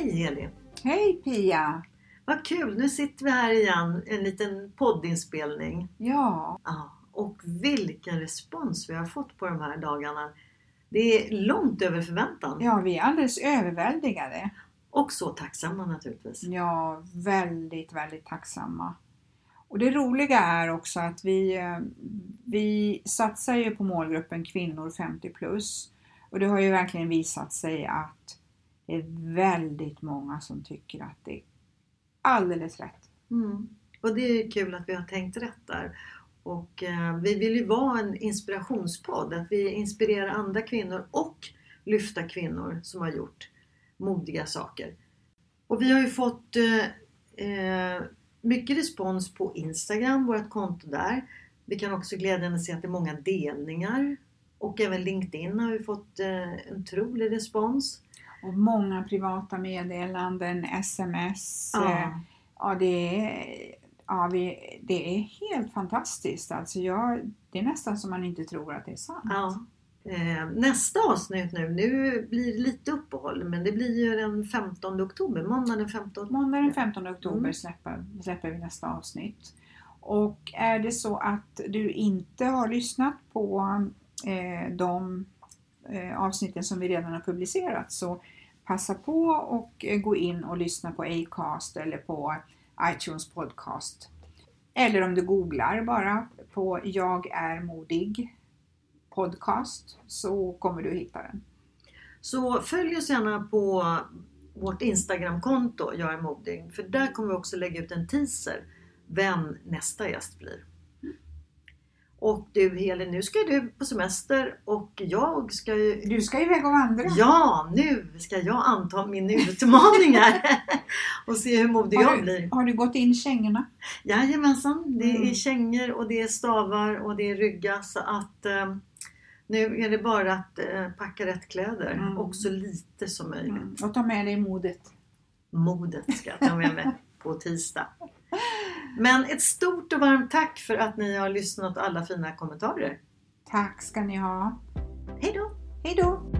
Hej Elin! Hej Pia! Vad kul! Nu sitter vi här igen, en liten poddinspelning. Ja, Ja, och vilken respons vi har fått på de här dagarna. Det är långt över förväntan. ja, vi är alldeles överväldigade. Och så tacksamma naturligtvis. Ja, väldigt, väldigt tacksamma. Och det roliga är också att vi, eh, vi satsar ju på målgruppen kvinnor 50 plus. Och det har ju verkligen visat sig att det är väldigt många som tycker att det är alldeles rätt. Mm. Och det är kul att vi har tänkt rätt där. Och eh, vi vill ju vara en inspirationspodd. Att vi inspirerar andra kvinnor och lyfta kvinnor som har gjort modiga saker. Och vi har ju fått eh, eh, mycket respons på Instagram, vårt konto där. Vi kan också glädjande se att det är många delningar. Och även LinkedIn har vi fått eh, en otrolig respons. Och många privata meddelanden, sms. Ja. eh, Ja, det är, ja, vi, det är helt fantastiskt. Alltså jag, det är nästan som man inte tror att det är sant. Ja. Eh, nästa avsnitt nu, nu blir det lite uppehåll men det blir ju den 15 oktober, måndag den 15 Måndag den 15 oktober Mm. släpper, släpper vi nästa avsnitt. Och är det så att du inte har lyssnat på eh, de Eh, avsnitten som vi redan har publicerat så passa på och eh, gå in och lyssna på Acast eller på iTunes podcast. Eller om du googlar bara på Jag är modig podcast så kommer du hitta den. Så följ oss gärna på vårt Instagramkonto, Jag är modig. För där kommer vi också lägga ut en teaser vem nästa gäst blir. Och du Helin, nu ska du på semester och jag ska ju... Du ska iväg och vandra. Ja, nu ska jag anta min utmaning här och se hur modig Har jag du, blir. har du gått in kängorna? Jajamensan, det är Mm. kängor och det är stavar och det är rygga så att eh, nu är det bara att eh, packa rätt kläder Mm. och så lite som möjligt. Mm. Och ta med dig modet. Modet ska jag ta med mig på tisdag. Men ett stort och varmt tack för att ni har lyssnat och alla fina kommentarer. Tack ska ni ha. Hej då! Hej då!